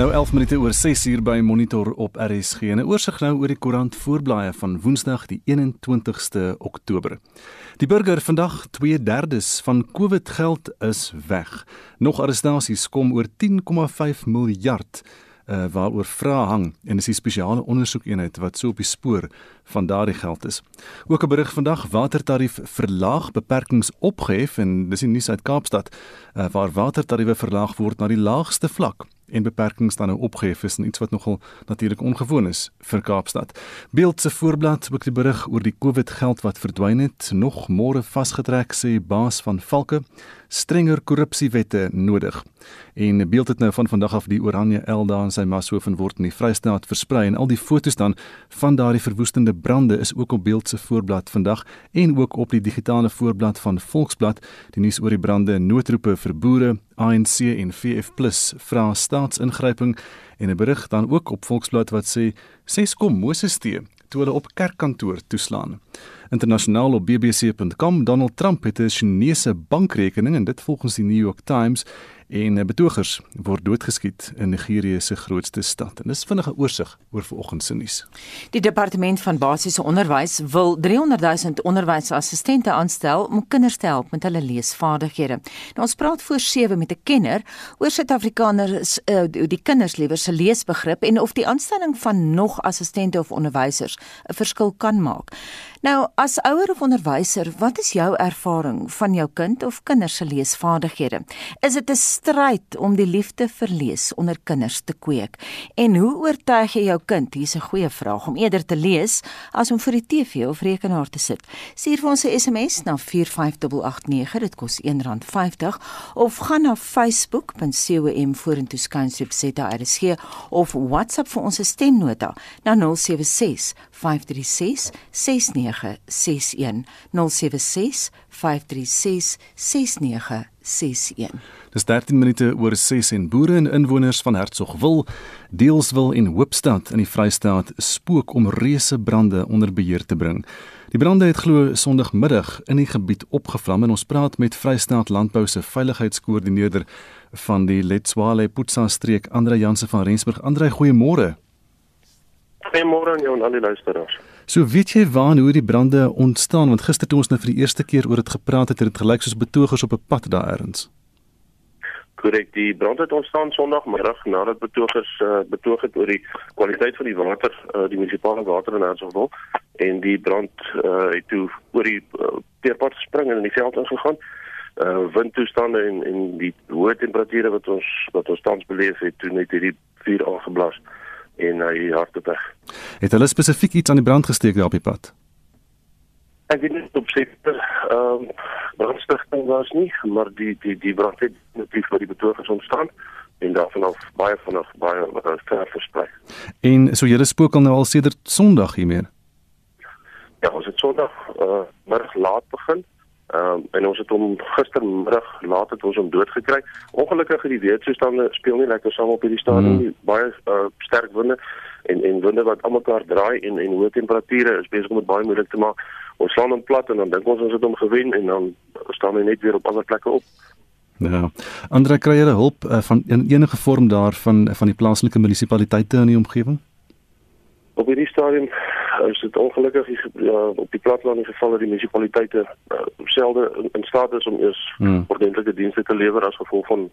nou 11 minute oor 6 uur by Monitor op RSG. 'n Oorsig nou oor die koerant voorblaaie van Woensdag die 21ste Oktober. Die burger vandag 2/3 van COVID geld is weg. Nog arrestasies kom oor 10,5 miljard uh, waaroor vrae hang en is die spesiale ondersoekeenheid wat so op die spoor van daardie geld is. Ook 'n berig vandag watertarief verlaag beperkings opgehef en dis in nuus uit Kaapstad uh, waar watertariewe verlaag word na die laagste vlak en beperkings dan nou opgehef is en iets wat nogal natuurlik ongewoon is vir Kaapstad. Beeld se voorblad ook die berig oor die COVID geld wat verdwyn het, nog môre vasgetrek sê baas van Valke, strenger korrupsiewette nodig. En beeld het nou van vandag af die Oranje daar in sy Mashoven word in die Vrystaat versprei en al die fotos dan van daardie verwoestende brande is ook op beeld se voorblad vandag en ook op die digitale voorblad van Volksblad die nuus oor die brande noodroepe vir boere ANC en VF+ vra staatsingryping en 'n berig dan ook op Volksblad wat sê ses kom Moses te toe hulle op kerkkantoor toeslaan. Internasionaal op bbc.com Donald Trump het 'n Chinese bankrekening en dit volgens die New York Times en eh, betogers word doodgeskiet in Nigerië se grootste stad. En dis vinnige oorsig oor vanoggend se nuus. Die departement van basiese onderwys wil 300 000 onderwysassistente aanstel om kinders te help met hulle leesvaardighede. Nou ons praat voor 7 met 'n kenner oor Suid-Afrikaners uh, die kinders liewer se leesbegrip en of die aanstelling van nog assistente of onderwysers 'n verskil kan maak. Nou, as ouer of onderwyser, wat is jou ervaring van jou kind of kinders se leesvaardighede? Is dit 'n stryd om die liefde vir lees onder kinders te kweek? En hoe oortuig jy jou kind? Hier's 'n goeie vraag om eerder te lees as om voor die TV of rekenaar te sit. Stuur vir ons 'n SMS na 45889, dit kos R1.50 of gaan na facebook.com vorentoe skynstreep ZRSG of WhatsApp vir ons stemnota na 076 536 6961 076 536 6961 Dis 13 minute oor 6 en boere en inwoners van Hertsgwil, Deelswil en Hoopstad in die Vrystaat spook om reuse brande onder beheer te bring. Die brande het glo Sondagmiddag in die gebied opgevlam en ons praat met Vrystaat Landbou se veiligheidskoördineerder van die Letswale Putsa streek Andre Jansen van Rensburg. Andre, goeiemôre. Goeiemôre aan jou en al die luisteraars. So weet jy waar hoe die brande ontstaan want gister toe ons nou vir die eerste keer oor dit gepraat het, het dit gelyk soos betogers op 'n pad daar elders. Korrek, die brand het ontstaan Sondagmiddag nadat betogers uh, betoog het oor die kwaliteit van die water, uh, die munisipale water in Hertsgwil en die brand uh, het toe oor die uh, teerpad gespring en in die veld ingegaan. Uh windtoestande en en die hoë temperature wat ons wat ons tans beleef het, toe net hierdie vuur aangeblaas en hy weg. Het hulle spesifiek iets aan die brand gesteek daar op die pad? Ek weet nie op seker ehm brandstigting was nie, maar die die die brand het natuurlik vir die betogers ontstaan en daarvan af baie vanaf baie wat uh, ver versprei. En so julle spook al nou al sedert Sondag hiermee. Ja, ons het Sondag uh middag laat begin. Ehm um, en ons het hom gistermiddag laat het ons hom doodgekry. Ongelukkig het die weertoestande speel nie lekker saam op hierdie stadium nie. Hmm. Baie uh, sterk winde en en winde wat almekaar draai en en hoë temperature is besig om dit baie moeilik te maak. Ons staan hom plat en dan dink ons ons het hom gewen en dan staan hy net weer op ander plekke op. Ja. Andre kry jy hulp uh, van in enige vorm daarvan van die plaaslike munisipaliteite in die omgewing? Op hierdie stadium is dit ongelukkig ja, op die platteland in geval dat die munisipaliteite uh, selde in, in staat is om eers hmm. ordentlike dienste te lewer as gevolg van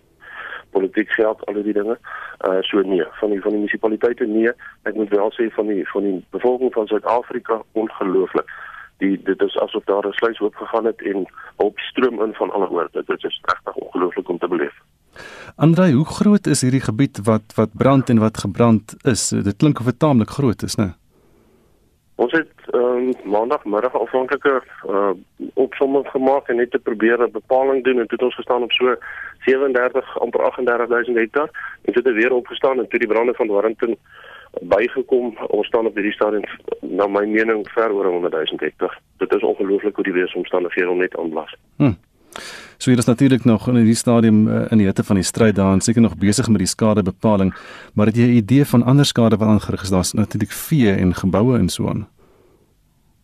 politiek geld al die dinge. Uh so nee, van die van die munisipaliteite nee. Ek moet wel sê van die van die bevolking van Suid-Afrika ongelooflik. Die dit is asof daar 'n sluys oop gegaan het en op stroom in van alle oor. Dit is regtig ongelooflik om te beleef. Andrei, hoe groot is hierdie gebied wat wat brand en wat gebrand is? Dit klink of dit taamlik groot is, né? Nee? Ons het um, maandagmiddag afhanklike uh opsomming gemaak en net te probeer 'n bepaling doen en toe het ons gestaan op so 37 amper 38000 hektaar en toe het weer opgestaan en toe die brande van Warrington bygekom ons staan op hierdie stadium na my mening ver oor 100 000 hektaar. Dit is ongelooflik hoe die weeromstandighede hom net aanblas. Hm. So hier is natuurlik nog in hierdie stadium uh, in die hitte van die stryd daar en seker nog besig met die skadebepaling, maar het jy 'n idee van ander skade wat aangerig is? Daar's natuurlik vee en geboue en so aan.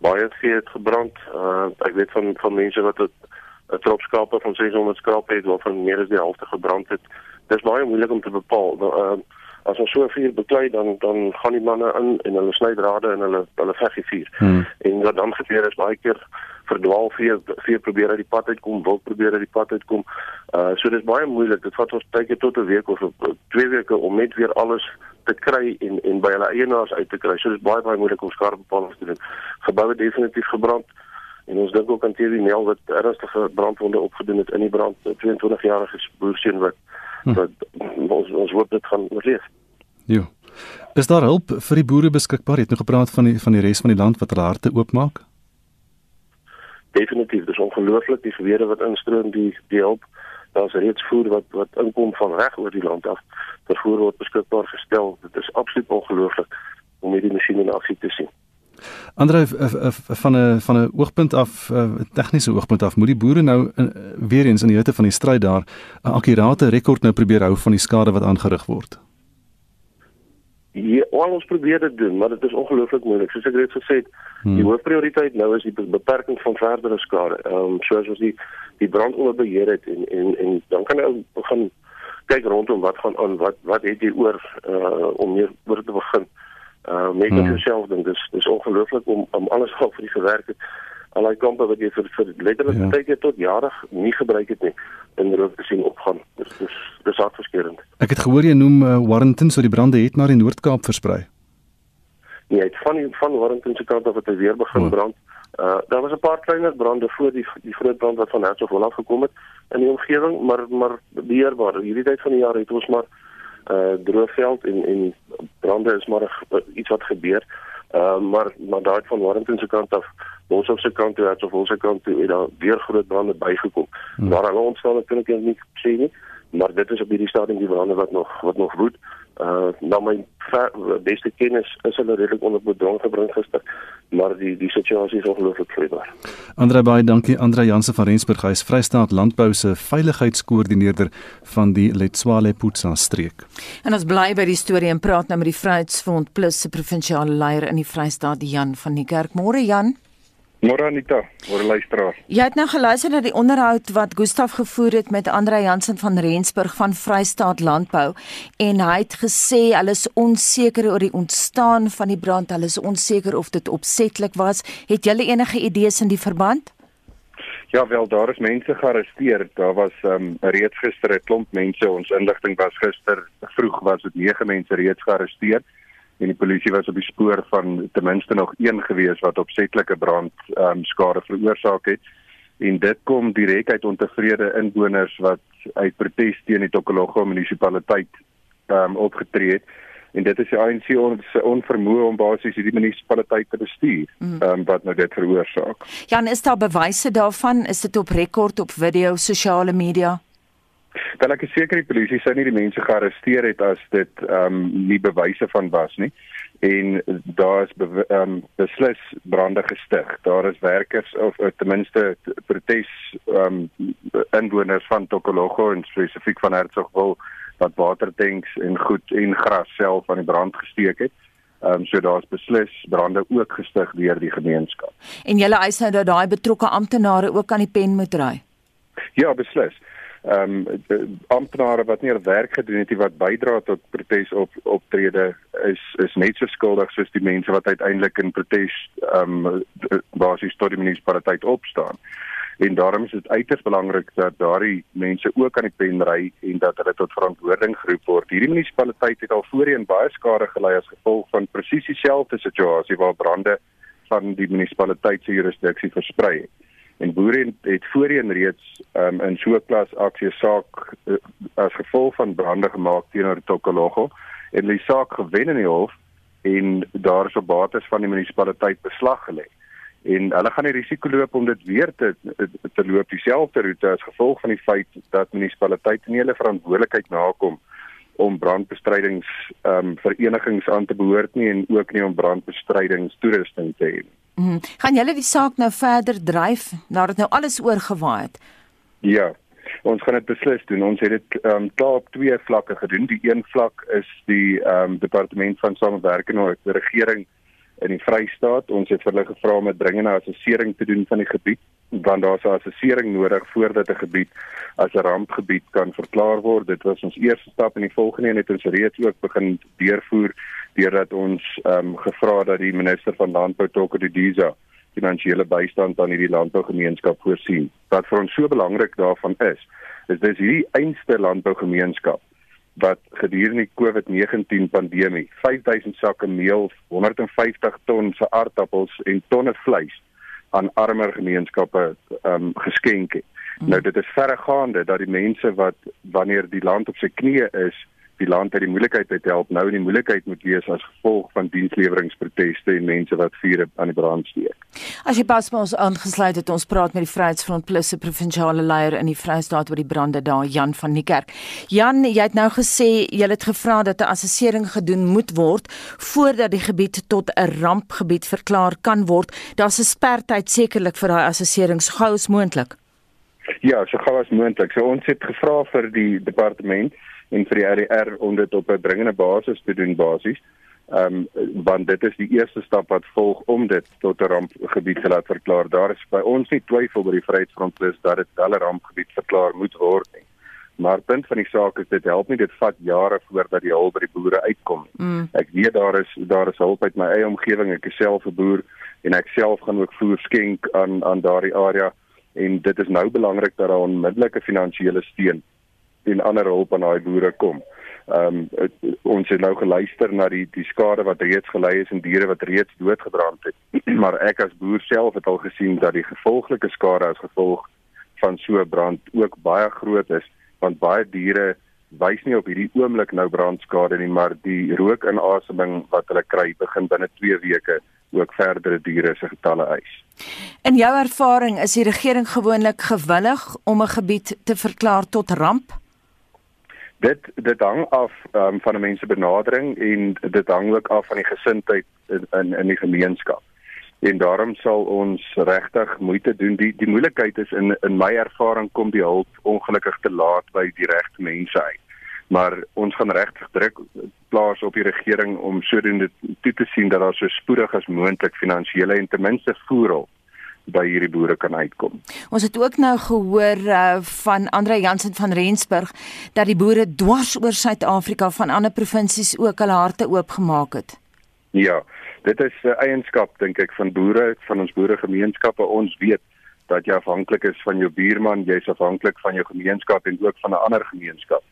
Baie vee het gebrand. Uh, ek weet van van mense wat 'n tropskape van 600 skrape het waarvan meer as die helfte gebrand het. Dit is baie moeilik om te bepaal. Uh, as ons so vuur beklei dan dan gaan die manne in en hulle sny drade en hulle hulle veg die vuur. Hmm. En wat dan gebeur is baie keer verdwaal vir vir probeer uit die pad uitkom, wil probeer uit die pad uitkom. Uh so dis baie moeilik. Dit vat ons tyd tot 'n week of 2 weke om net weer alles te kry en en by hulle eienaars uit te kry. So dis baie baie moeilik om skare bepalings te doen. Geboue definitief gebrand. En ons dink ook aan Thierry Nel wat ernstige brandwonde opgedoen het in die brand, 22 jarige boerseun wat hm. wat ons ons hoop dit gaan oorleef. Ja. Is daar hulp vir die boere beskikbaar? Jy het nou gepraat van die van die res van die land wat hulle harte oopmaak? Definitief, dis ongelooflik die gewere wat instroom die die hulp. Daar's reeds voer wat wat inkom van reg oor die land af. Vervoer word beskikbaar gestel. Dit is absoluut ongelooflik om hierdie masjiene in aksie te sien. Andre van 'n van 'n oogpunt af 'n tegniese oogpunt af moet die boere nou in, weer eens in die hitte van die stryd daar 'n akkurate rekord nou probeer hou van die skade wat aangerig word. Ja, ons probeer dit doen, maar dit is ongelooflik moeilik. Soos ek reeds gesê het, hmm. die hoofprioriteit nou is die beperking van verdere skade. Ehm um, soos ons die die brand onder beheer het en en en dan kan jy begin kyk rondom wat gaan aan, wat wat het jy oor uh om meer oor te begin. Uh make hmm. yourself ding. Dis dis ongelooflik om om alles gou vir die gewerk het. Al die kampe wat jy vir vir letterlik ja. tyd tot jare nie gebruik het nie in rook te sien opgaan. Dis dis dis hartverskeurende. Ek het gehoor jy noem uh, Warrington so die brande het na die Noord-Kaap versprei. Nee, het van van Warrington se kant af het weer begin oh. brand. Uh daar was 'n paar kleiner brande voor die die groot brand wat van Hertshof af gekom het in die omgewing, maar maar beheerbaar. Hierdie tyd van die jaar het ons maar uh droogveld en en brande is maar uh, iets wat gebeur. Uh maar maar daai van Warrington se kant af, ons op se kant toe, het ons se kant toe, het daar weer groot brande bygekom. Hmm. Waar hulle ontstaan, kan ek nie sê nie, maar dit is op hierdie stadium die brande wat nog wat nog woed. Uh na my beste kennis is hulle redelik onder bedwang gebring gister, maar die die situasie is ongelooflik vreemd. Andre baie dankie Andre Jansen van Rensburg, hy is Vrystaat Landbou se veiligheidskoördineerder van die Letswale Putsa streek. En ons bly by die storie en praat nou met die Vryheidsfront Plus se provinsiale leier in die Vrystaat, Jan van die Kerk. Môre Jan. Môre Anita, môre luisteraar. Jy het nou geluister na die onderhoud wat Gustaf gevoer het met Andre Jansen van Rensburg van Vrystaat Landbou en hy het gesê hulle is onseker oor die ontstaan van die brand. Hulle is onseker of dit opsetlik was. Het julle enige idees in die verband? Ja wel, daar is mense gearresteer. Daar was um, reeds gister 'n klomp mense. Ons inligting was gister vroeg was dit 9 mense reeds gearresteer en die polisie was op die spoor van ten minste nog een gewees wat opsetlike brand ehm um, skade veroorsaak het en dit kom direk uit ontevrede inwoners wat uit protes teen die Tokologo munisipaliteit ehm um, opgetree het en dit is die ANC se onvermoë om basies hierdie munisipaliteit te bestuur mm. ehm um, wat nou dit veroorsaak. Jan, is daar bewyse daarvan? Is dit op rekord op video, sosiale media? Dan ek is seker die polisie sou nie die mense gearresteer het as dit ehm um, nie bewyse van was nie. En daar is ehm um, beslis brande gestig. Daar is werkers of uh, ten minste protes ehm um, inwoners van Tokologo en spesifiek van Hertsgwil wat watertanks en goed en gras self aan die brand gesteek het. Ehm um, so daar's beslis brande ook gestig deur die gemeenskap. En julle eis nou dat daai betrokke amptenare ook aan die pen moet ry. Ja, beslis ehm um, amptenare wat nie hul werk gedoen het nie wat bydra tot protes op optrede is is net so skuldig soos die mense wat uiteindelik in protes ehm um, basies tot die munisipaliteit opstaan. En daarom is dit uiters belangrik dat daardie mense ook aan die pen ry en dat hulle tot verantwoording geroep word. Hierdie munisipaliteit het al voorheen baie skade gelei as gevolg van presies dieselfde situasie waar brande van die munisipaliteit se jurisdiksie versprei het en boere het voorheen reeds um, in so 'n klas aksie saak uh, as gevolg van brande gemaak teenoor Tokologo en die saak gewen in die hof en daar is op bates van die munisipaliteit beslag gelê en hulle gaan die risiko loop om dit weer te te loop dieselfde roete as gevolg van die feit dat munisipaliteite nie hulle verantwoordelikheid nakom om brandbestrydings ehm um, verenigings aan te behoort nie en ook nie om brandbestrydingstoerusting te hê. Mm. Gaan julle die saak nou verder dryf nadat nou alles oorgewaai het? Ja. Ons gaan dit beslis doen. Ons het dit ehm um, klaar op twee vlakke gedoen. Die een vlak is die ehm um, departement van samewerking met die regering in die Vrystaat. Ons het vir hulle gevra om 'n dringende assessering te doen van die gebied want daar's 'n assessering nodig voordat 'n gebied as 'n rampgebied kan verklaar word. Dit was ons eerste stap en die volgende een het ons reeds ook begin deurvoer deurdat ons ehm um, gevra dat die minister van landbou Toko Didiza finansiële bystand aan hierdie landbougemeenskap voorsien. Wat vir ons so belangrik daarvan is, is dis hierdie einste landbougemeenskap wat gedurende die COVID-19 pandemie 5000 sakke meel, 150 ton se aardappels en tonne vleis aan armer gemeenskappe ehm um, geskenk het. Nou dit is verregaande dat die mense wat wanneer die land op sy knieë is, die land uit die moeilikheid uit help nou in die moeilikheid moet wees as gevolg van diensleweringproteste en mense wat vuur aan die brand steek. As jy pas met ons aangesluit het, ons praat met die Vryheidsfront Plus se provinsiale leier in die Vrystaat oor die brande daar, Jan van Niekerk. Jan, jy het nou gesê jy het gevra dat 'n assessering gedoen moet word voordat die gebied tot 'n rampgebied verklaar kan word. Daar's 'n spertyd sekerlik vir daai assesserings gou as moontlik. Ja, so gou as moontlik. So ons het gevra vir die departement en vir die RR om dit op 'n dringende basis te doen basies. Ehm um, want dit is die eerste stap wat volg om dit tot 'n rampgebied te laat verklaar. Daar is by ons nie twyfel oor die Vryheidsfront plus dat dit wel 'n rampgebied verklaar moet word nie. Maar punt van die saak is dit help nie dit vat jare voordat die hulp by die boere uitkom nie. Mm. Ek weet daar is daar is hulp uit my eie omgewing. Ek is self 'n boer en ek self gaan ook voer skenk aan aan daardie area en dit is nou belangrik dat daar onmiddellike finansiële steun en ander hulp aan daai boere kom. Ehm um, ons het nou geluister na die die skade wat reeds gelei is en diere wat reeds doodgebrand het. maar ek as boer self het al gesien dat die gevolglike skade as gevolg van so 'n brand ook baie groot is want baie diere wys nie op hierdie oomblik nou brandskade nie maar die rookinasemming wat hulle kry begin binne 2 weke ook verdere diere se getalle eis. In jou ervaring is die regering gewoonlik gewillig om 'n gebied te verklaar tot ramp? Dit dit hang af um, van 'n mens se benadering en dit hang ook af van die gesindheid in in, in die gemeenskap. En daarom sal ons regtig moeite doen. Die die moeilikheid is in in my ervaring kom die hulp ongelukkig te laat by die regte mense uit. Maar ons gaan regtig druk plaas op die regering om sodoende toe te sien dat daar so spoedig as moontlik finansiële en ten minste voerhulp by hierdie boere kan uitkom. Ons het ook nou gehoor uh, van Andre Jansen van Rensburg dat die boere dwars oor Suid-Afrika van ander provinsies ook hulle harte oopgemaak het. Ja, dit is 'n uh, eienskap dink ek van boere, van ons boeregemeenskappe. Ons weet dat jy afhanklik is van jou buurman, jy's afhanklik van jou gemeenskap en ook van 'n ander gemeenskap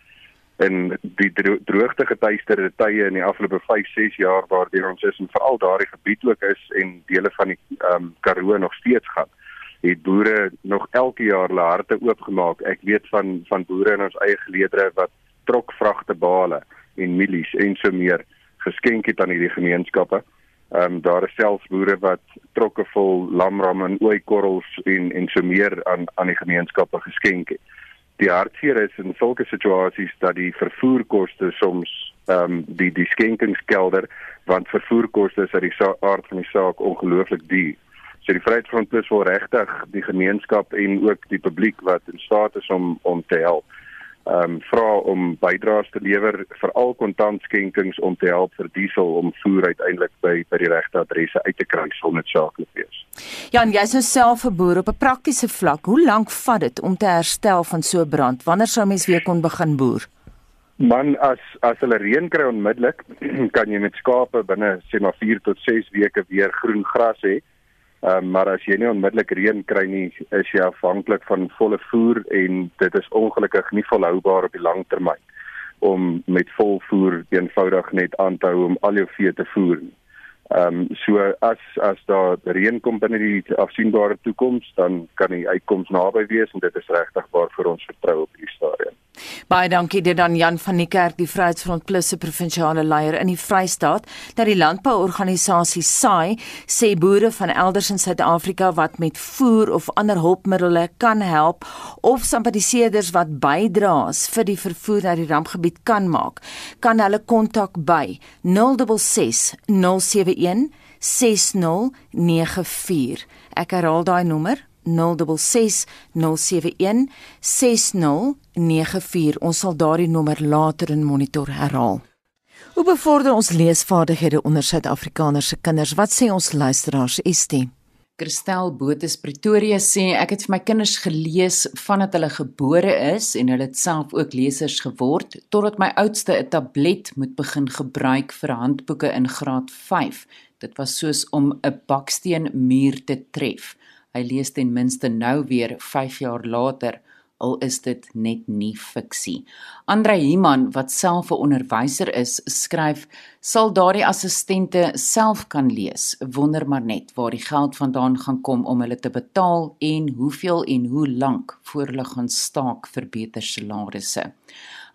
en die droogte getuisterde tye in die afgelope 5, 6 jaar waardeur ons is en veral daardie gebied ook is en dele van die ehm um, Karoo nog steeds gaan het boere nog elke jaar hulle harte oopgemaak. Ek weet van van boere in ons eie geleedere wat trokvragte bale en mielies en so meer geskenk het aan hierdie gemeenskappe. Ehm um, daar is selfs boere wat trokke vol lamram en ooikorrels en en so meer aan aan die gemeenskappe geskenk het die hartseer is in sulke situasies dat die vervoerkoste soms ehm um, die die skenkingskelder want vervoerkoste is uit die aard van die saak ongelooflik duur. So die Vryheidsfront plus wil regtig die gemeenskap en ook die publiek wat in staat is om om te help ehm um, vra om bydraes te lewer veral kontantskenkings om te help vir diesel om voer uiteindelik by by die regte adresse uit te kry sonder saaklik wees. Ja, en jy's nou self 'n boer op 'n praktiese vlak. Hoe lank vat dit om te herstel van so 'n brand? Wanneer sou mens weer kon begin boer? Man as as hulle reën kry onmiddellik, kan jy met skape binne sê maar 4 tot 6 weke weer groen gras hê. Um, maar as jy nie onmiddellik reën kry nie, is jy afhanklik van volle voer en dit is ongelukkig nie volhoubaar op die lang termyn om met vol voer eenvoudig net aan te hou om al jou vee te voer. Ehm um, so as as daar reën kom binne die afsienbare toekoms, dan kan die uitkoms naby wees en dit is regtig waar vir ons vertrou op hierdie. Baie dankie dit aan Jan van die Kerk, die Vryheidsfront Plus se provinsiale leier in die Vrystaat, dat die landbouorganisasie SAI sê boere van elders in Suid-Afrika wat met voer of ander hulpmiddels kan help of simpatiseerders wat bydraes vir die vervoer na die rampgebied kan maak, kan hulle kontak by 066 071 6094. Ek herhaal daai nommer 066 071 6094 ons sal daardie nommer later in monitor herhaal Hoe bevorder ons leesvaardighede onder Suid-Afrikaners se kinders? Wat sê ons luisteraars, Estie? Christel Botus Pretoria sê ek het vir my kinders gelees vandat hulle gebore is en hulle het self ook lesers geword totdat my oudste 'n tablet moet begin gebruik vir handboeke in graad 5. Dit was soos om 'n baksteen muur te tref. Hy lees ten minste nou weer 5 jaar later al is dit net nie fiksie. Andre Himan wat self 'n onderwyser is, skryf: "Sal daardie assistente self kan lees. Wonder maar net waar die geld vandaan gaan kom om hulle te betaal en hoeveel en hoe lank voor hulle gaan staak vir beter salarisse."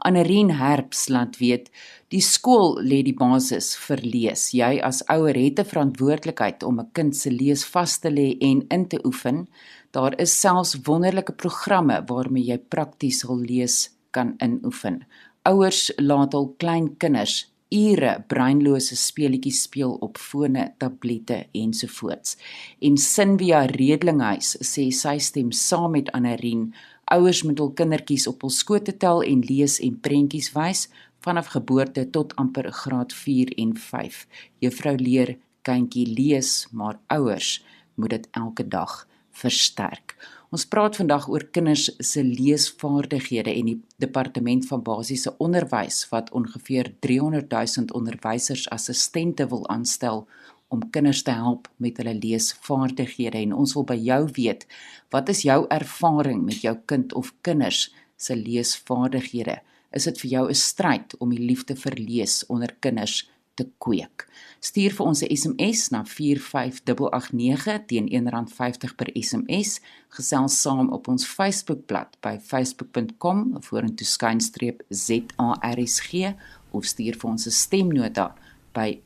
Anerien Herbs laat weet die skool lê die basis vir lees. Jy as ouer het 'n verantwoordelikheid om 'n kind se lees vas te lê en in te oefen. Daar is selfs wonderlike programme waarmee jy prakties hul lees kan inoefen. Ouers laat hul klein kinders ure breinlose speletjies speel op fone, tablette ensovoorts. En Sinvia Redlinghuis sê sy stem saam met Anarien, ouers moet hul kindertjies op hul skoot tel en lees en prentjies wys vanaf geboorte tot amper graad 4 en 5. Juffrou leer kindjie lees, maar ouers moet dit elke dag versterk. Ons praat vandag oor kinders se leesvaardighede en die departement van basiese onderwys wat ongeveer 300 000 onderwysersassistente wil aanstel om kinders te help met hulle leesvaardighede en ons wil by jou weet wat is jou ervaring met jou kind of kinders se leesvaardighede is dit vir jou 'n stryd om die liefde vir lees onder kinders te kweek. Stuur vir ons 'n SMS na 45889 teen R1.50 per SMS. Gesels saam op ons Facebookblad by facebook.com vorentoe skynstreep ZARSG of stuur vir ons 'n stemnota by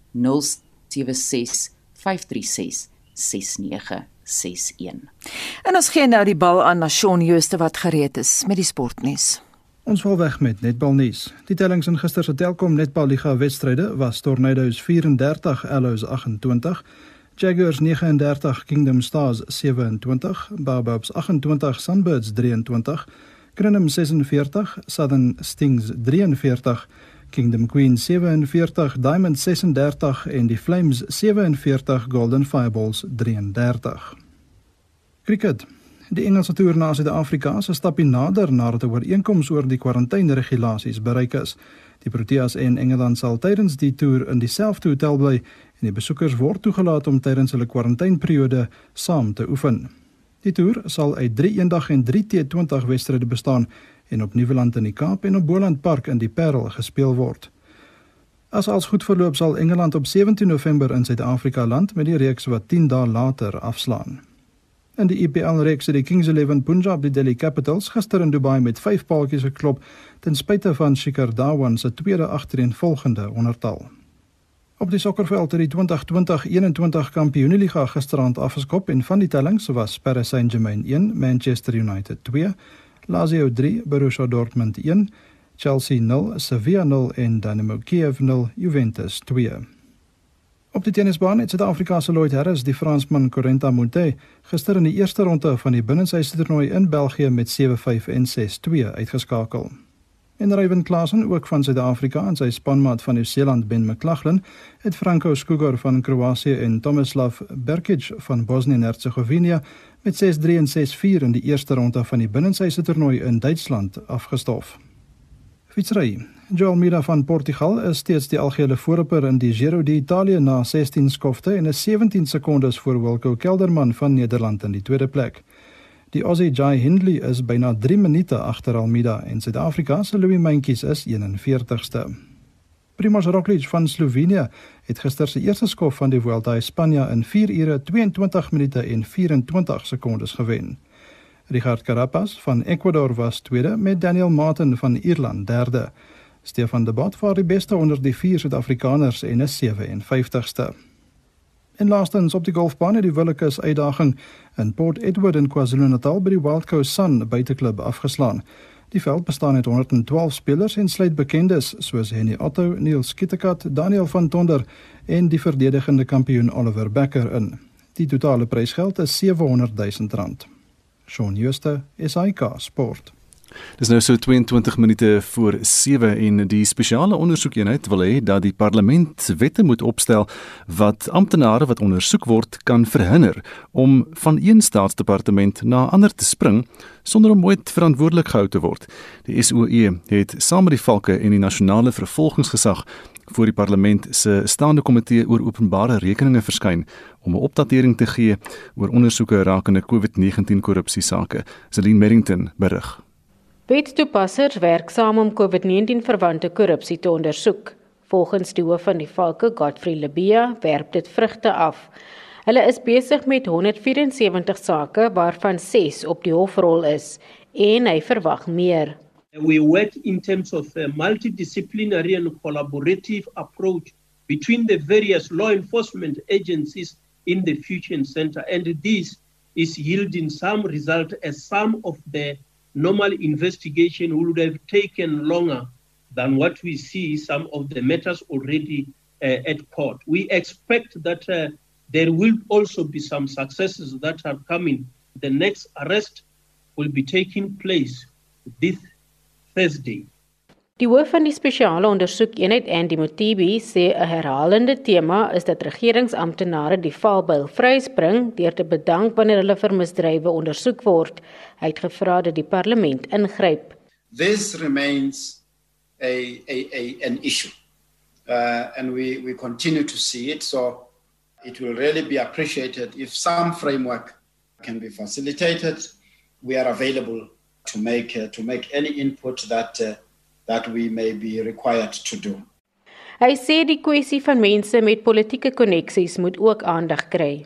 076 536 6961. En ons gee nou die bal aan Nation Jooste wat gereed is met die sportnuus. Ons val weg met netbalnuus. Die tellings in gister se Telkom Netbal Liga wedstryde was Tornadoes 34, Allows 28, Jaguars 39, Kingdom Stars 27, Barbubs 28, Sunbirds 23, Grinham 46, Southern Stings 43, Kingdom Queen 47, Diamond 36 en die Flames 47, Golden Fireballs 33. Cricket Die Engelse toer na Suid-Afrika is 'n stapie nader nadat 'n ooreenkoms oor die kwarantainregulasies bereik is. Die Proteas en Engeland sal tydens die toer in dieselfde hotel bly en die besoekers word toegelaat om tydens hulle kwarantaineperiode saam te oefen. Die toer sal uit 3 eendag en 3 T20 wedstryde bestaan en op Nieuweland in die Kaap en op Boland Park in die Parel gespeel word. As alles goed verloop sal Engeland op 17 November in Suid-Afrika land met die reeks wat 10 dae later afslaan. In die IPL reeks het die Kings 11 Punjab die Delhi Capitals gister in Dubai met 5 paaltjies geklop ten spyte van Shikhar Dhawan se tweede agtereenvolgende ondertal. Op die sokkerveld het die 2020-21 Kampioenligga gisterand afgeskop en van die tellings was Paris Saint-Germain 1, Manchester United 2, Lazio 3, Borussia Dortmund 1, Chelsea 0, Sevilla 0 en Dynamo Kiev 0, Juventus 2. Op die tennisbaan het Suid-Afrika se Lloyd Harris die Fransman Corentin Moutet gister in die eerste ronde van die binnenshuisse toernooi in België met 7-5 en 6-2 uitgeskakel. En Ryan Klassen ook van Suid-Afrika en sy spanmaat van Nieu-Seeland Ben McLaughlin het Franco Skugor van Kroasie en Tomislav Berkic van Bosnië-Hertsegovina met 6-3 en 6-4 in die eerste ronde van die binnenshuisse toernooi in Duitsland afgestof. Fietsry. Joel Mira van Portugal is steeds die algehele voorloper in die Giro d'Italia na 16 skofte en is 17 sekondes voor Wilco Kelderman van Nederland in die tweede plek. Die Aussie Jai Hindley is byna 3 minute agter Almeida en Suid-Afrika se Louis Mentjes is 41ste. Primož Roglič van Slovenië het gister se eerste skof van die Vuelta a España in 4 ure 22 minute en 24 sekondes gewen. Richard Carapaz van Ecuador was tweede met Daniel Martin van Ierland derde. Stefan de Bot was die beste onder die vier Suid-Afrikaners en is 57ste. En laastens op die golfbaan het die Willekes uitdaging in Port Edward in KwaZulu-Natal by die Wild Coast Sun buiteklub afgeslaan. Die veld bestaan uit 112 spelers en sluit bekendes soos Henny Otto, Neil Skittekat, Daniel van Tonder en die verdedigende kampioen Oliver Becker in. Die totale prysgeld is 700 000 rand. Shaun Schuster, SAK Sport. Dis nou so 22 minute voor 7 en die spesiale ondersoekeenheid wil hê dat die parlement wette moet opstel wat amptenare wat ondersoek word kan verhinder om van een staatsdepartement na ander te spring sonder om ooit verantwoordelik gehou te word. Die SOE het saam met die valke en die nasionale vervolgingsgesag voor die parlement se staande komitee oor openbare rekeninge verskyn om 'n opdatering te gee oor ondersoeke rakende COVID-19 korrupsie sake. Celine Merrington berig. Wetstoepassers werk saam om COVID-19 verwante korrupsie te ondersoek. Volgens die hoof van die Valke, Godfrey Lebia, werp dit vrugte af. Hulle is besig met 174 sake waarvan 6 op die hofrol is en hy verwag meer. We work in terms of a multidisciplinary and collaborative approach between the various law enforcement agencies in the Future Center and this is yielding some result as some of the normal investigation would have taken longer than what we see some of the matters already uh, at court. We expect that uh, there will also be some successes that are coming. The next arrest will be taking place this Thursday. Die hoof van die spesiale ondersoekeenheid Andy Motibi sê 'n herhalende tema is dat regeringsamptenare die valbyl vryspring deur te bedank wanneer hulle vir misdrywe ondersoek word. Hy het gevra dat die parlement ingryp. This remains a a a an issue. Uh and we we continue to see it so it will really be appreciated if some framework can be facilitated. We are available to make uh, to make any input that uh, that we may be required to do. Hy sê die kwessie van mense met politieke koneksies moet ook aandag kry.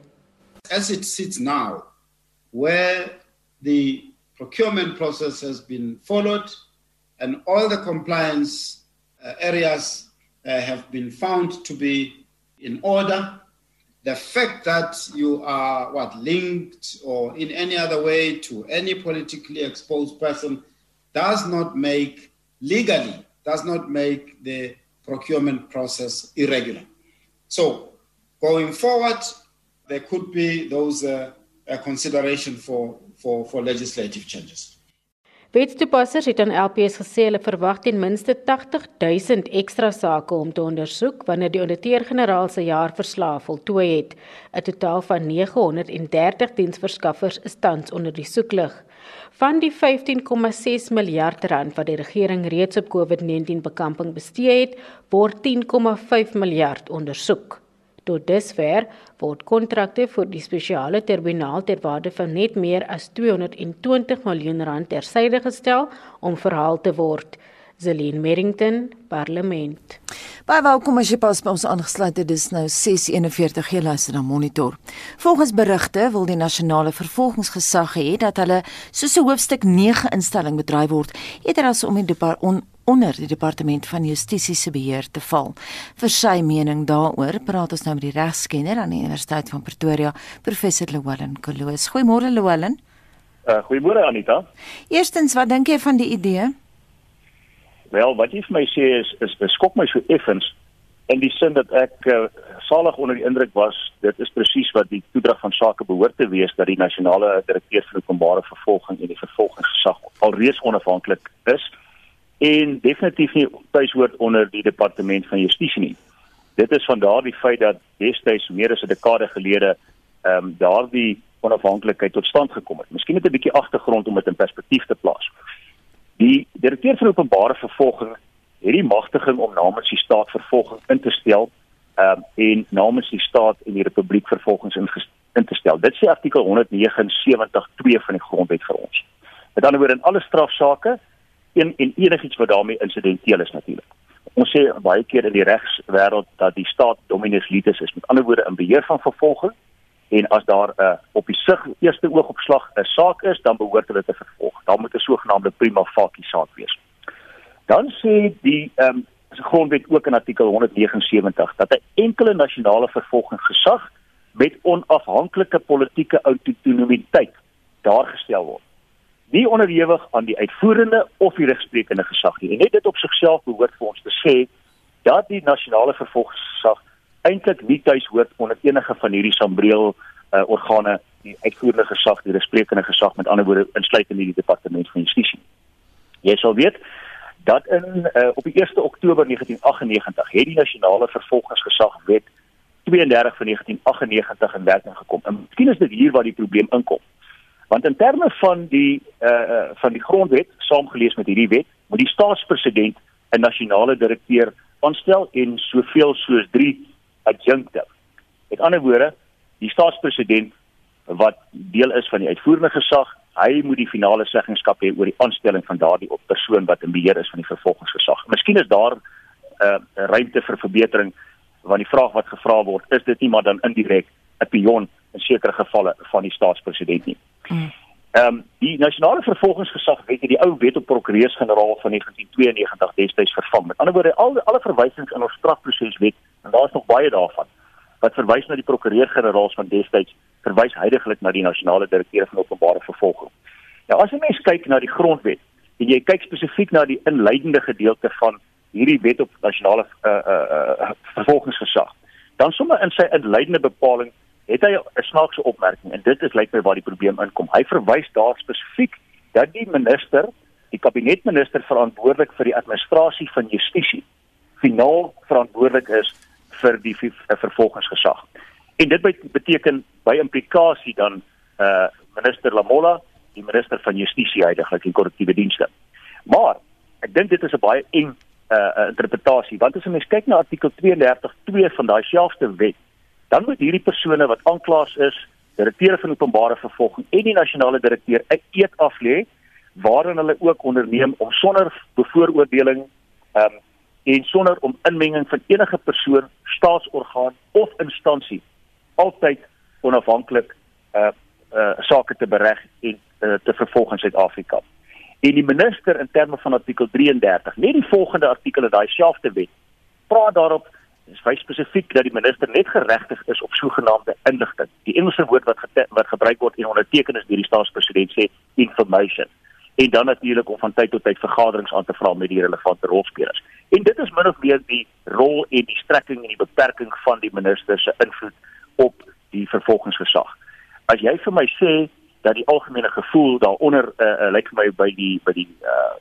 As it sits now, where the procurement process has been followed and all the compliance uh, areas uh, have been found to be in order, the fact that you are what linked or in any other way to any politically exposed person does not make legally does not make the procurement process irregular. So, going forward, there could be those uh, a consideration for for for legislative changes. Wetstoepassers het aan LPS gesê hulle verwag ten minste 80 000 ekstra sake om te ondersoek wanneer die ouditeur-generaal se jaarverslag voltooi het. 'n Totaal van 930 diensverskaffers is tans onder die soeklig. Van die 15,6 miljard rand wat die regering reeds op COVID-19 bekamping bestee het, word 10,5 miljard ondersoek. Tot dusver word kontrakte vir die spesiale terminaal ter waarde van net meer as 220 miljoen rand tersyde gestel om verhaal te word. Zelin Merrington, Parlement. Baie welkom as jy pas by ons aangesluit het. Dis nou 6:41 jy luister na Monitor. Volgens berigte wil die nasionale vervolgingsgesag hê dat hulle soos 'n hoofstuk 9 instelling bedryf word, eerder as om in die on, onder die departement van justisie se beheer te val. Vir sy mening daaroor praat ons nou met die regskenner aan die Universiteit van Pretoria, professor Llewellyn Koloos. Goeiemôre Llewellyn. Uh, Goeiemôre Anita. Eerstens, wat dink jy van die idee? Wel, wat jy vir my sê is is beskok my so effens in die sin dat ek uh, salig onder die indruk was dit is presies wat die toedrag van sake behoort te wees dat die nasionale direkteur vir openbare vervolging en die vervolgingsgesag alreeds onafhanklik is en definitief nie tuishoort onder die departement van justisie nie. Dit is van daardie feit dat destyds meer as 'n dekade gelede ehm um, daardie onafhanklikheid tot stand gekom het. Miskien net 'n bietjie agtergrond om dit in perspektief te plaas. Die direkteur van openbare vervolging het die magtiging om namens die staat vervolging in te stel ehm um, en namens die staat en die republiek vervolgings in, te stel. Dit sê artikel 179.2 van die grondwet vir ons. Met ander woorde in alle strafsaake en en enigiets wat daarmee insidenteel is natuurlik. Ons sê baie keer in die regswêreld dat die staat dominus litis is. Met ander woorde in beheer van vervolging en as daar 'n uh, op die sig eerste oogopslag 'n saak is, dan behoort hulle te vervolg. Dan moet 'n sogenaamde prima facie saak wees. Dan sê die ehm um, grondwet ook in artikel 179 dat 'n enkele nasionale vervolgingsgesag met onafhanklike politieke autonomiteit daargestel word. Nie onderhewig aan die uitvoerende of die regsprekende gesag nie. En net dit op sigself behoort vir ons te sê dat die nasionale vervolgingsgesag eintlik nie tuis hoort onder enige van hierdie sambreel uh, organe die uitvoerende gesag die resprekende gesag met ander woorde insluitend in die departement van justisie. Jy sal weet dat in uh, op die 1 Oktober 1998 het die nasionale vervolgingsgesag wet 32 van 1998 in werking gekom. En miskien is dit hier waar die probleem inkom. Want in terme van die uh van die grondwet saamgelees met hierdie wet, moet die staatspresident 'n nasionale direkteur aanstel en soveel soos 3 adjunkte. Met ander woorde, die staatspresident wat deel is van die uitvoerende gesag, hy moet die finale seggenskap hê oor die aanstelling van daardie persoon wat in beheer is van die vervolgingsgesag. Miskien is daar 'n uh, ruimte vir verbetering want die vraag wat gevra word, is dit nie maar dan indirek 'n pion in sekere gevalle van die staatspresident nie. Hmm. Ehm um, die nasionale vervolgingsgesag het die ou wet op prokureurs-generaal van 1992 destyds vervang. Met ander woorde, al alle verwysings in ons strafproseswet en daar is nog baie daarvan wat verwys na die prokureur-generaals van destyds verwys heidaglik na die nasionale direkteur van openbare vervolging. Nou as jy mens kyk na die grondwet en jy kyk spesifiek na die inleidende gedeelte van hierdie wet op nasionale uh, uh, uh, vervolgingsgesag, dan sommer in sy inleidende bepaling het hy 'n snaakse opmerking en dit is lyk my waar die probleem inkom. Hy verwys daar spesifiek dat die minister, die kabinetminister verantwoordelik vir die administrasie van justisie, finaal verantwoordelik is vir die vervolgingsgesag. En dit beteken by implikasie dan uh minister Lamola, die minister van Justisie heidaglik en korrektiewe dienste. Maar ek dink dit is 'n baie eng uh interpretasie want as mens kyk na artikel 32.2 van daai selfde wet, dan moet hierdie persone wat aanklaers is, direkteure van openbare vervolging en die nasionale direkteur 'n eed aflê waarin hulle ook onderneem om sonder bevooroordeling um en sonder om inmenging van enige persoon, staatsorgaan of instansie altyd onafhanklik uh uh sake te bereg en uh, te vervolg in Suid-Afrika. En die minister in terme van artikel 33, net die volgende artikel in daai selfde wet, praat daarop is baie spesifiek dat die minister net geregtig is op sogenaamde inligting. Die Engelse woord wat wat gebruik word en onderteken is deur die staatspresident sê information. En dan natuurlik om van tyd tot tyd vergaderings aan te vra met die relevante rolspelers. En dit is min of meer die rol en die strekking en die beperking van die minister se invloed op die vervolgingsgesag. As jy vir my sê dat die algemene gevoel daaronder uh, uh, lyk vir my by die by die uh,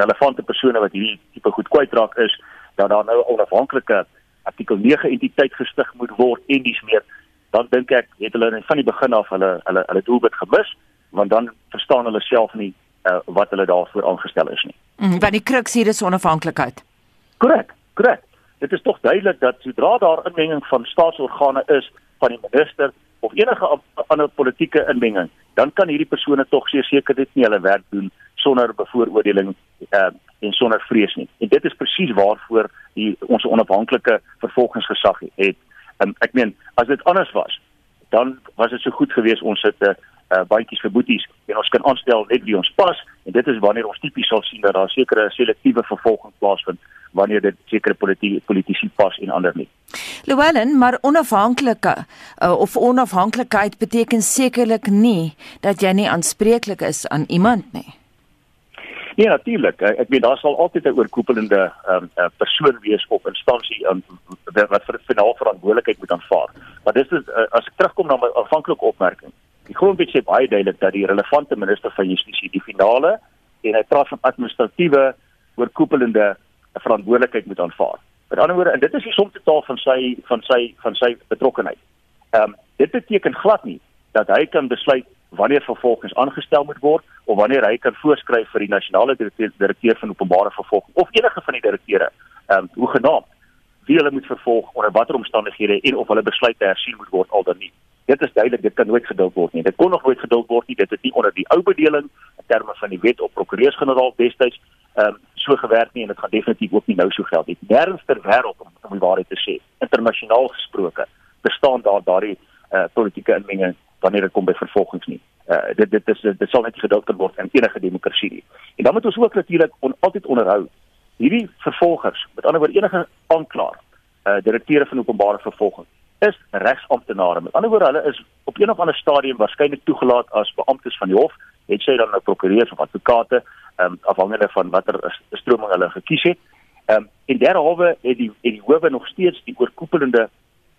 relevante persone wat hierdie tipe goed kwytraak is dat daar nou 'n onafhanklike artikel 9 entiteit gestig moet word en dis meer dan dink ek het hulle van die begin af hulle hulle hulle doelwit gemis want dan verstaan hulle self nie uh, wat hulle daarvoor aangestel is nie. Mm, want die kruks hier is onafhanklikheid. Korrek, korrek. Dit is tog duidelik dat sodra daar inmenging van staatsorgane is van die minister of enige ander politieke inmenging, dan kan hierdie persone tog seker dit nie hulle werk doen sonder bevooroordeling uh, en sonder vrees nie. En dit is presies waarvoor die ons onafhanklike vervolgingsgesag het. Um, ek meen, as dit anders was, dan was dit so goed geweest ons het 'n uh, uh, bandjies vir boeties en ons kan aanstel net wie ons pas en dit is wanneer ons tipies sal sien dat daar sekere selektiewe vervolging plaasvind wanneer dit sekere politici politici pas en ander nie. Llewellyn, maar onafhanklike uh, of onafhanklikheid beteken sekerlik nie dat jy nie aanspreeklik is aan iemand nie. Ja, natuurlik. Ek weet daar sal altyd 'n oorkoepelende um, persoon wees of instansie um, wat vir finaal verantwoordelikheid moet aanvaar. Maar dis is, uh, as ek terugkom na my aanvanklike opmerking. Die grondwet sê baie duidelik dat die relevante minister van Justisie die finale en hy praat van administratiewe oorkoepelende verantwoordelikheid moet aanvaar. Met ander woorde, en dit is die som totaal van sy van sy van sy betrokkeheid. Ehm um, dit beteken glad nie dat hy kan besluit wanneer vervolgings aangestel moet word of wanneer hy kan voorskryf vir die nasionale direkteur, van openbare vervolging of enige van die direkteure ehm um, hoe genaamd wie hulle moet vervolg onder watter omstandighede en of hulle besluite hersien moet word al dan nie. Dit is duidelik, dit kan nooit geduld word nie. Dit kon nog nooit geduld word nie. Dit het nie onder die ou bedeling in terme van die wet op prokureurs-generaal destyds um, so gewerk nie en dit gaan definitief ook nie nou so geld nie. Nêrens ter wêreld om om die waarheid te sê, internasionaal gesproke, bestaan daar daardie uh, politieke inmenging wanneer dit kom by vervolgings nie. Uh, dit dit is dit sal net kan word in enige demokrasie nie. En dan moet ons ook natuurlik on, altyd onderhou hierdie vervolgers, met ander woorde enige aanklaer, uh, direkteure van openbare vervolging is regsamptenare. Met ander woorde, hulle is op een of ander stadium waarskynlik toegelaat as beamptes van die hof, het sy dan nou prokureurs of advokate, ehm um, afhangende van watter stroming hulle gekies het. Ehm um, en derhalwe het die het die howe nog steeds die oorkoepelende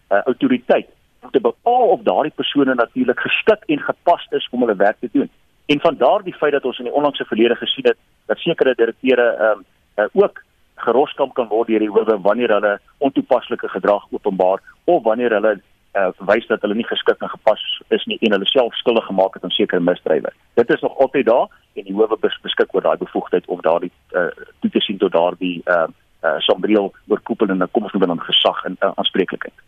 uh, autoriteit om te bepaal of daardie persone natuurlik geskik en gepas is om hulle werk te doen. En van daardie feit dat ons in die onlangse verlede gesien het dat sekere direkteure ehm um, uh, ook geroskam kan word deur die howe wanneer hulle ontoepaslike gedrag openbaar of wanneer hulle uh, wys dat hulle nie geskik en gepas is nie en hulle self skuldig gemaak het aan sekere misdrywe. Dit is nog altyd daar en die howe beskik oor daai bevoegdheid of daardie uh, toe te sien tot daardie uh, uh, sombreel oorkoepelende kom ons noem dan gesag en uh, aanspreeklikheid.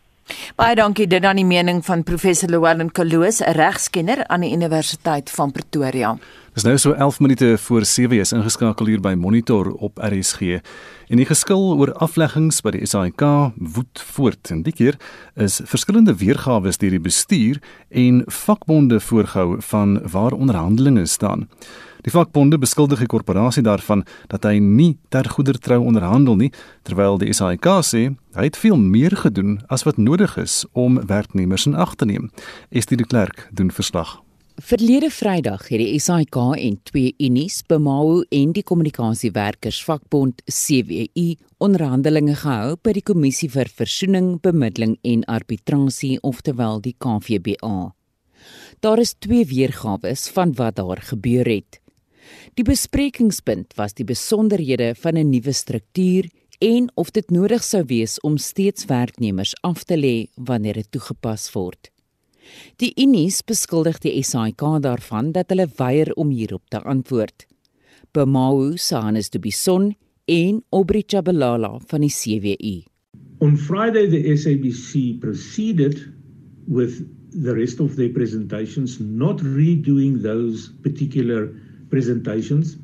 Baie dankie dit dan die mening van professor Llewellyn Kaloos, 'n regskenner aan die Universiteit van Pretoria. Dis nou so 11 minute voor 7 is ingeskakel hier by Monitor op RSG. En die geskil oor afleggings by die SAIK woed voort. En die keer is verskillende weergawe deur die bestuur en vakbonde voorgehou van waar onderhandelinge staan. Die vakbonde beskuldig die korporasie daarvan dat hy nie ter goedertrou onderhandel nie, terwyl die SAIK sê hy het veel meer gedoen as wat nodig is om werknemers in ag te neem. Estie de Klerk doen verslag. Verlede Vrydag het die SAIK en twee unies, Bemao en die Kommunikasiewerkers Vakbond CWU, onderhandelinge gehou by die Kommissie vir Versoening, Bemiddeling en Arbitrasie, oftewel die KVBA. Daar is twee weergawe van wat daar gebeur het. Die besprekingspunt was die besonderhede van 'n nuwe struktuur en of dit nodig sou wees om steeds werknemers af te lê wanneer dit toegepas word. Die Unis beskuldig die SAIK daarvan dat hulle weier om hierop te antwoord. Bemau Sanes de Bison en Obri Chabalala van die CWU. On Friday the SABC proceeded with the rest of their presentations not redoing those particular presentations.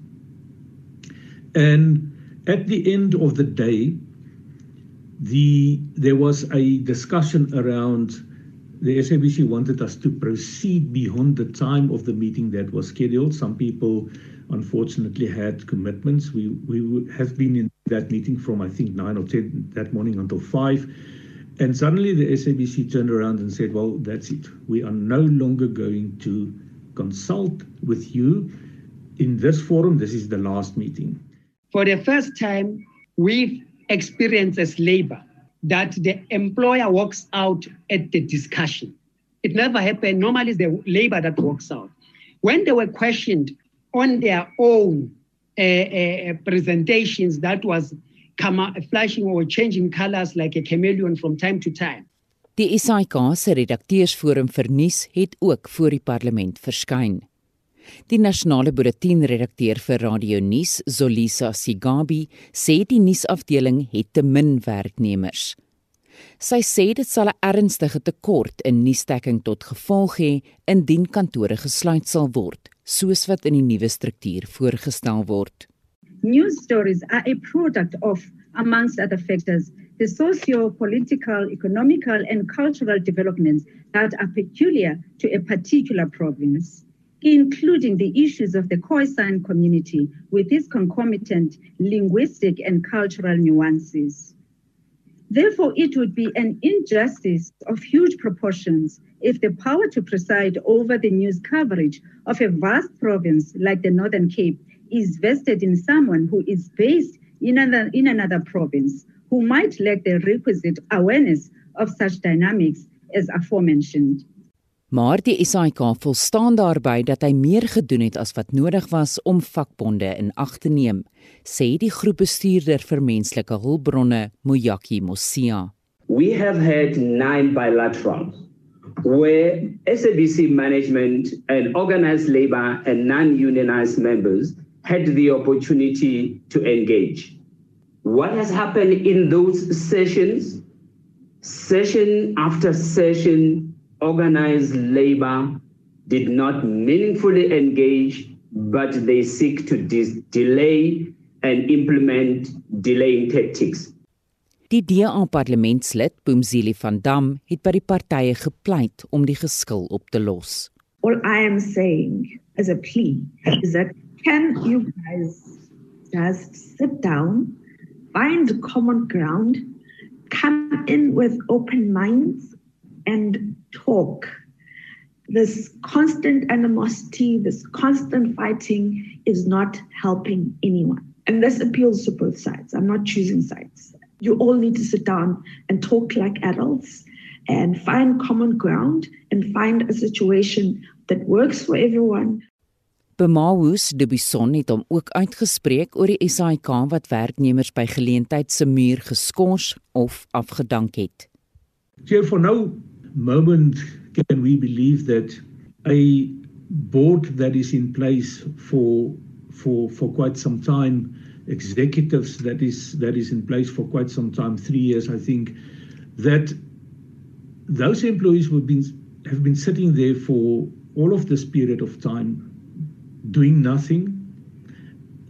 And at the end of the day, the there was a discussion around the SABC wanted us to proceed beyond the time of the meeting that was scheduled. Some people unfortunately had commitments. We we have been in that meeting from I think 9 or 10 that morning until 5 and suddenly the SABC turned around and said, "Well, that's it. We are no longer going to consult with you in this forum, this is the last meeting. For the first time, we've experienced as labor that the employer walks out at the discussion. It never happened. Normally, it's the labor that walks out. When they were questioned on their own uh, uh, presentations, that was flashing or changing colors like a chameleon from time to time. Die SAIK se redakteursforum vir nuus het ook voor die parlement verskyn. Die nasionale bulletinredakteur vir Radio Nuus, Zolisa Sigabi, sê die nuusafdeling het te min werknemers. Sy sê dit sal 'n ernstige tekort in nuusdekking tot gevolg hê indien kantore gesluit sal word, soos wat in die nuwe struktuur voorgestel word. News stories are a product of amongst other factors the socio-political, economical and cultural developments that are peculiar to a particular province. Including the issues of the Khoisan community with its concomitant linguistic and cultural nuances. Therefore, it would be an injustice of huge proportions if the power to preside over the news coverage of a vast province like the Northern Cape is vested in someone who is based in another, in another province who might lack the requisite awareness of such dynamics as aforementioned. Maar die SAIK volstaan daarby dat hy meer gedoen het as wat nodig was om vakbonde in ag te neem, sê die groepbestuurder vir menslike hulpbronne, Moyaki Mosia. We have had 9 bilaterals where SABC management and organized labor and non-unionized members had the opportunity to engage. What has happened in those sessions? Session after session organized labor did not meaningfully engage, but they seek to delay and implement delaying tactics. Die DA parlementslid Boomzili van Dam het by die partye gepleit om die geskil op te los. All I am saying as a plea is that can you guys just sit down, find common ground, come in with open minds and talk. This constant animosity, this constant fighting is not helping anyone. And this appeals to both sides. I'm not choosing sides. You all need to sit down and talk like adults and find common ground and find a situation that works for everyone. Bemawus de Bison het hom ook uitgespreek oor die SAIK wat werknemers by geleentheid se muur geskort of afgedank het. Chair for no moment can we believe that a board that is in place for for for quite some time executives that is that is in place for quite some time 3 years I think that those employees have been have been sitting there for all of this period of time doing nothing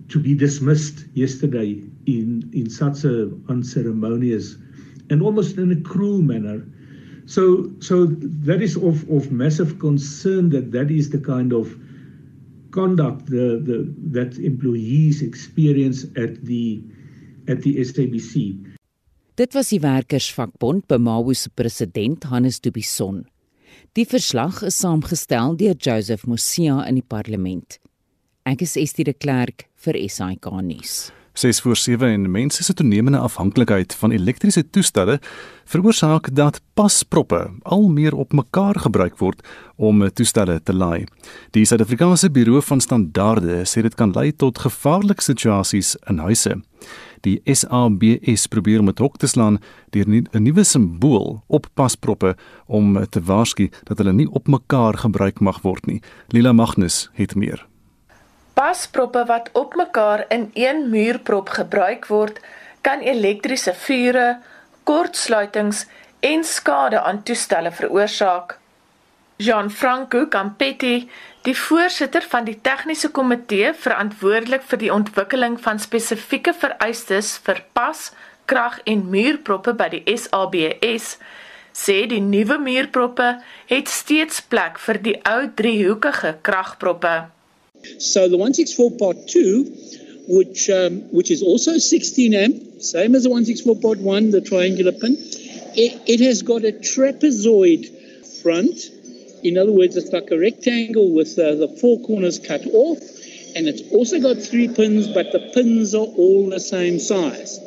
to be dismissed yesterday in in such a unceremonious and almost in a cruel manner that is of of massive concern that that is the kind of conduct the the that employees experience at the at the SABC Dit was die werkersvakbond Bemawo se president Hannes Dubison. Die verslag is saamgestel deur Joseph Mosia in die parlement. Ek is Estie de Klerk vir SAK nuus. 6 voor 7 en mense se toenemende afhanklikheid van elektriese toestelle veroorsaak dat pasproppe al meer op mekaar gebruik word om toestelle te laai. Die Suid-Afrikaanse Buro van Standaarde sê dit kan lei tot gevaarlike situasies in huise. Die SABS probeer om 'n hok te slaan deur 'n nuwe simbool op pasproppe om te waarsku dat hulle nie op mekaar gebruik mag word nie. Lila Magnus het meer. Pasproppe wat op mekaar in een muurprop gebruik word, kan elektriese vure, kortsluitings en skade aan toestelle veroorsaak. Jean-Franco Campetti, die voorsitter van die tegniese komitee verantwoordelik vir die ontwikkeling van spesifieke vereistes vir pas, krag en muurproppe by die SABS, sê die nuwe muurproppe het steeds plek vir die ou driehoekige kragproppe. So the 164 part 2 which um, which is also 16 amp, same as the 164 part 1, the triangular pin, it, it has got a trapezoid front In other words, it's like a rectangle with uh, the four corners cut off, and it's also got three pins, but the pins are all the same size.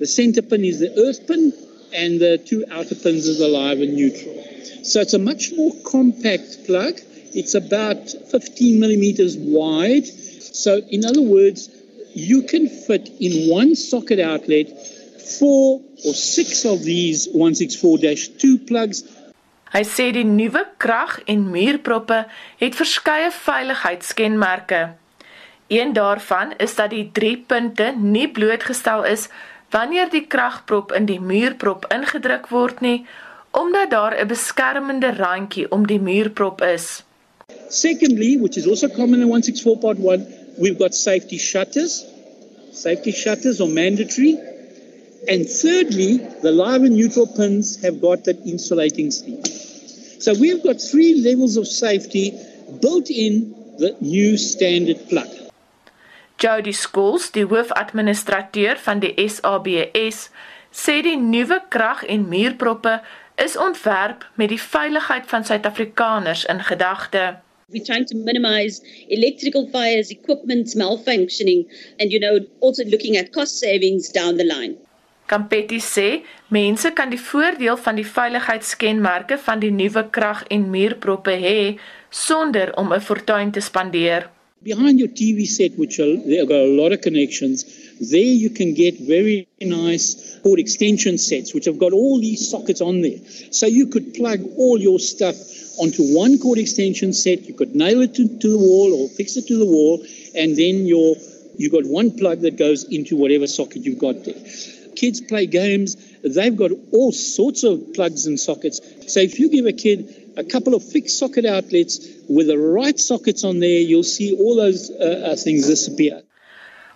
The center pin is the earth pin, and the two outer pins are the live and neutral. So it's a much more compact plug. It's about 15 millimeters wide. So, in other words, you can fit in one socket outlet four or six of these 164 2 plugs Hy sê die nuwe krag en muurproppe het verskeie veiligheidskenmerke. Een daarvan is dat die 3 punte nie blootgestel is wanneer die kragprop in die muurprop ingedruk word nie, omdat daar 'n beskermende randjie om die muurprop is. Secondly, which is also common in 164.1, we've got safety shutters. Safety shutters are mandatory. And thirdly, the live and neutral pins have got that insulating sleeve. So we've got three levels of safety built in the new standard plug. Jody Schools, die hoofadministrateur van die SABS, sê die nuwe krag en muurproppe is ontwerp met die veiligheid van Suid-Afrikaners in gedagte. We're trying to minimize electrical fires, equipment malfunctioning and you know also looking at cost savings down the line. Campetti sê mense kan die voordeel van die veiligheidskenmerke van die nuwe krag en muurproppe hê sonder om 'n fortuin te spandeer. Behind your TV set which are, there got a lot of connections, there you can get very nice cord extension sets which have got all these sockets on there. So you could plug all your stuff onto one cord extension set, you could nail it to, to the wall or fix it to the wall and then your you've got one plug that goes into whatever socket you've got there. kids play games. They've got all sorts of plugs and sockets. So if you give a kid a couple of fixed socket outlets with the right sockets on there, you'll see all those uh, uh, things disappear.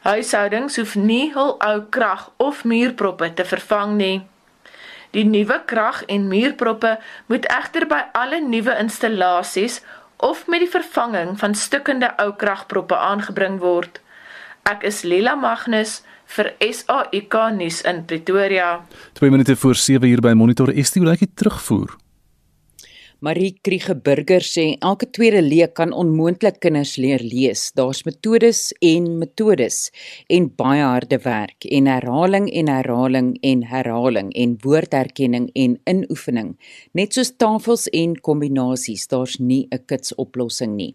Huishoudings hoef nie hul ou krag of muurproppe te vervang nie. Die nuwe krag en muurproppe moet egter by alle nuwe installasies of met die vervanging van stukkende ou kragproppe aangebring word. Ek is Lila Magnus vir SAIK nuus in Pretoria. 2 minute voor 7 hier by Monitor ST lyk dit terugvoer. Marie Kriege Burger sê elke tweede leek kan onmoontlik kinders leer lees. Daar's metodes en metodes en baie harde werk en herhaling en herhaling en herhaling en woordherkenning en inoefening. Net soos tafels en kombinasies, daar's nie 'n kits oplossing nie.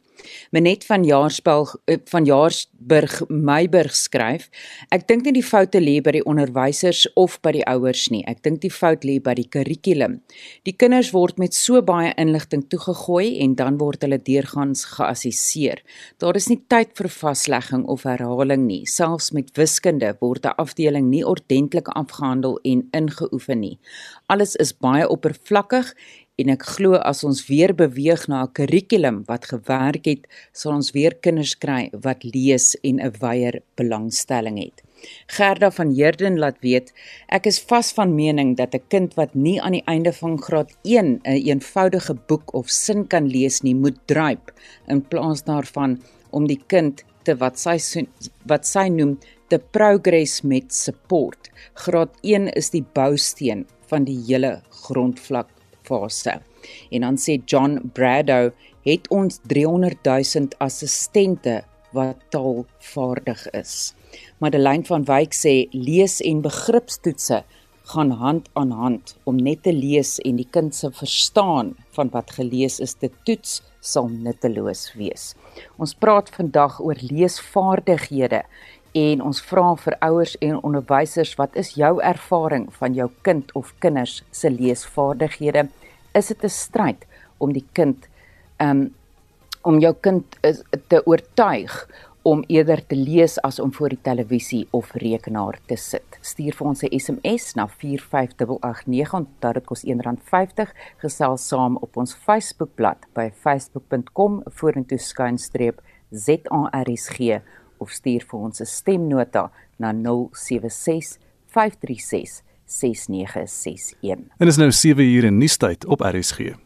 Menet van Jaarsbel eh, van Jaarsburg Meiburg skryf: Ek dink nie die foute lê by die onderwysers of by die ouers nie. Ek dink die fout lê by die kurrikulum. Die kinders word met so baie inligting toegegooi en dan word hulle deurgangs geassesseer. Daar is nie tyd vir vaslegging of herhaling nie. Selfs met wiskunde word 'n afdeling nie ordentlik afgehandel en ingeoefen nie. Alles is baie oppervlakkig en ek glo as ons weer beweeg na 'n kurrikulum wat gewerk het, sal ons weer kinders kry wat lees en 'n wyeer belangstelling het. Gerda van Heerden laat weet, ek is vas van mening dat 'n kind wat nie aan die einde van graad 1 'n een eenvoudige boek of sin kan lees nie, moet druip in plaas daarvan om die kind te wat sy wat sy noem te progress met support. Graad 1 is die bousteen van die hele grondvlak fase. En dan sê John Brado het ons 300 000 assistente wat taalvaardig is. Madeleine van Wyk sê lees en begripstoetse gaan hand aan hand om net te lees en die kind se verstaan van wat gelees is te toets sal nutteloos wees. Ons praat vandag oor leesvaardighede en ons vra vir ouers en onderwysers wat is jou ervaring van jou kind of kinders se leesvaardighede? Is dit 'n stryd om die kind um om jou kind te oortuig om eerder te lees as om voor die televisie of rekenaar te sit. Stuur vir ons 'n SMS na 45889 onthou dit kos R1.50 gesels saam op ons Facebookblad by facebook.com/vorentoe skynstreep ZARSG of stuur vir ons 'n stemnota na 076 536 6961. En is nou 7 uur in nuustyd op RSG.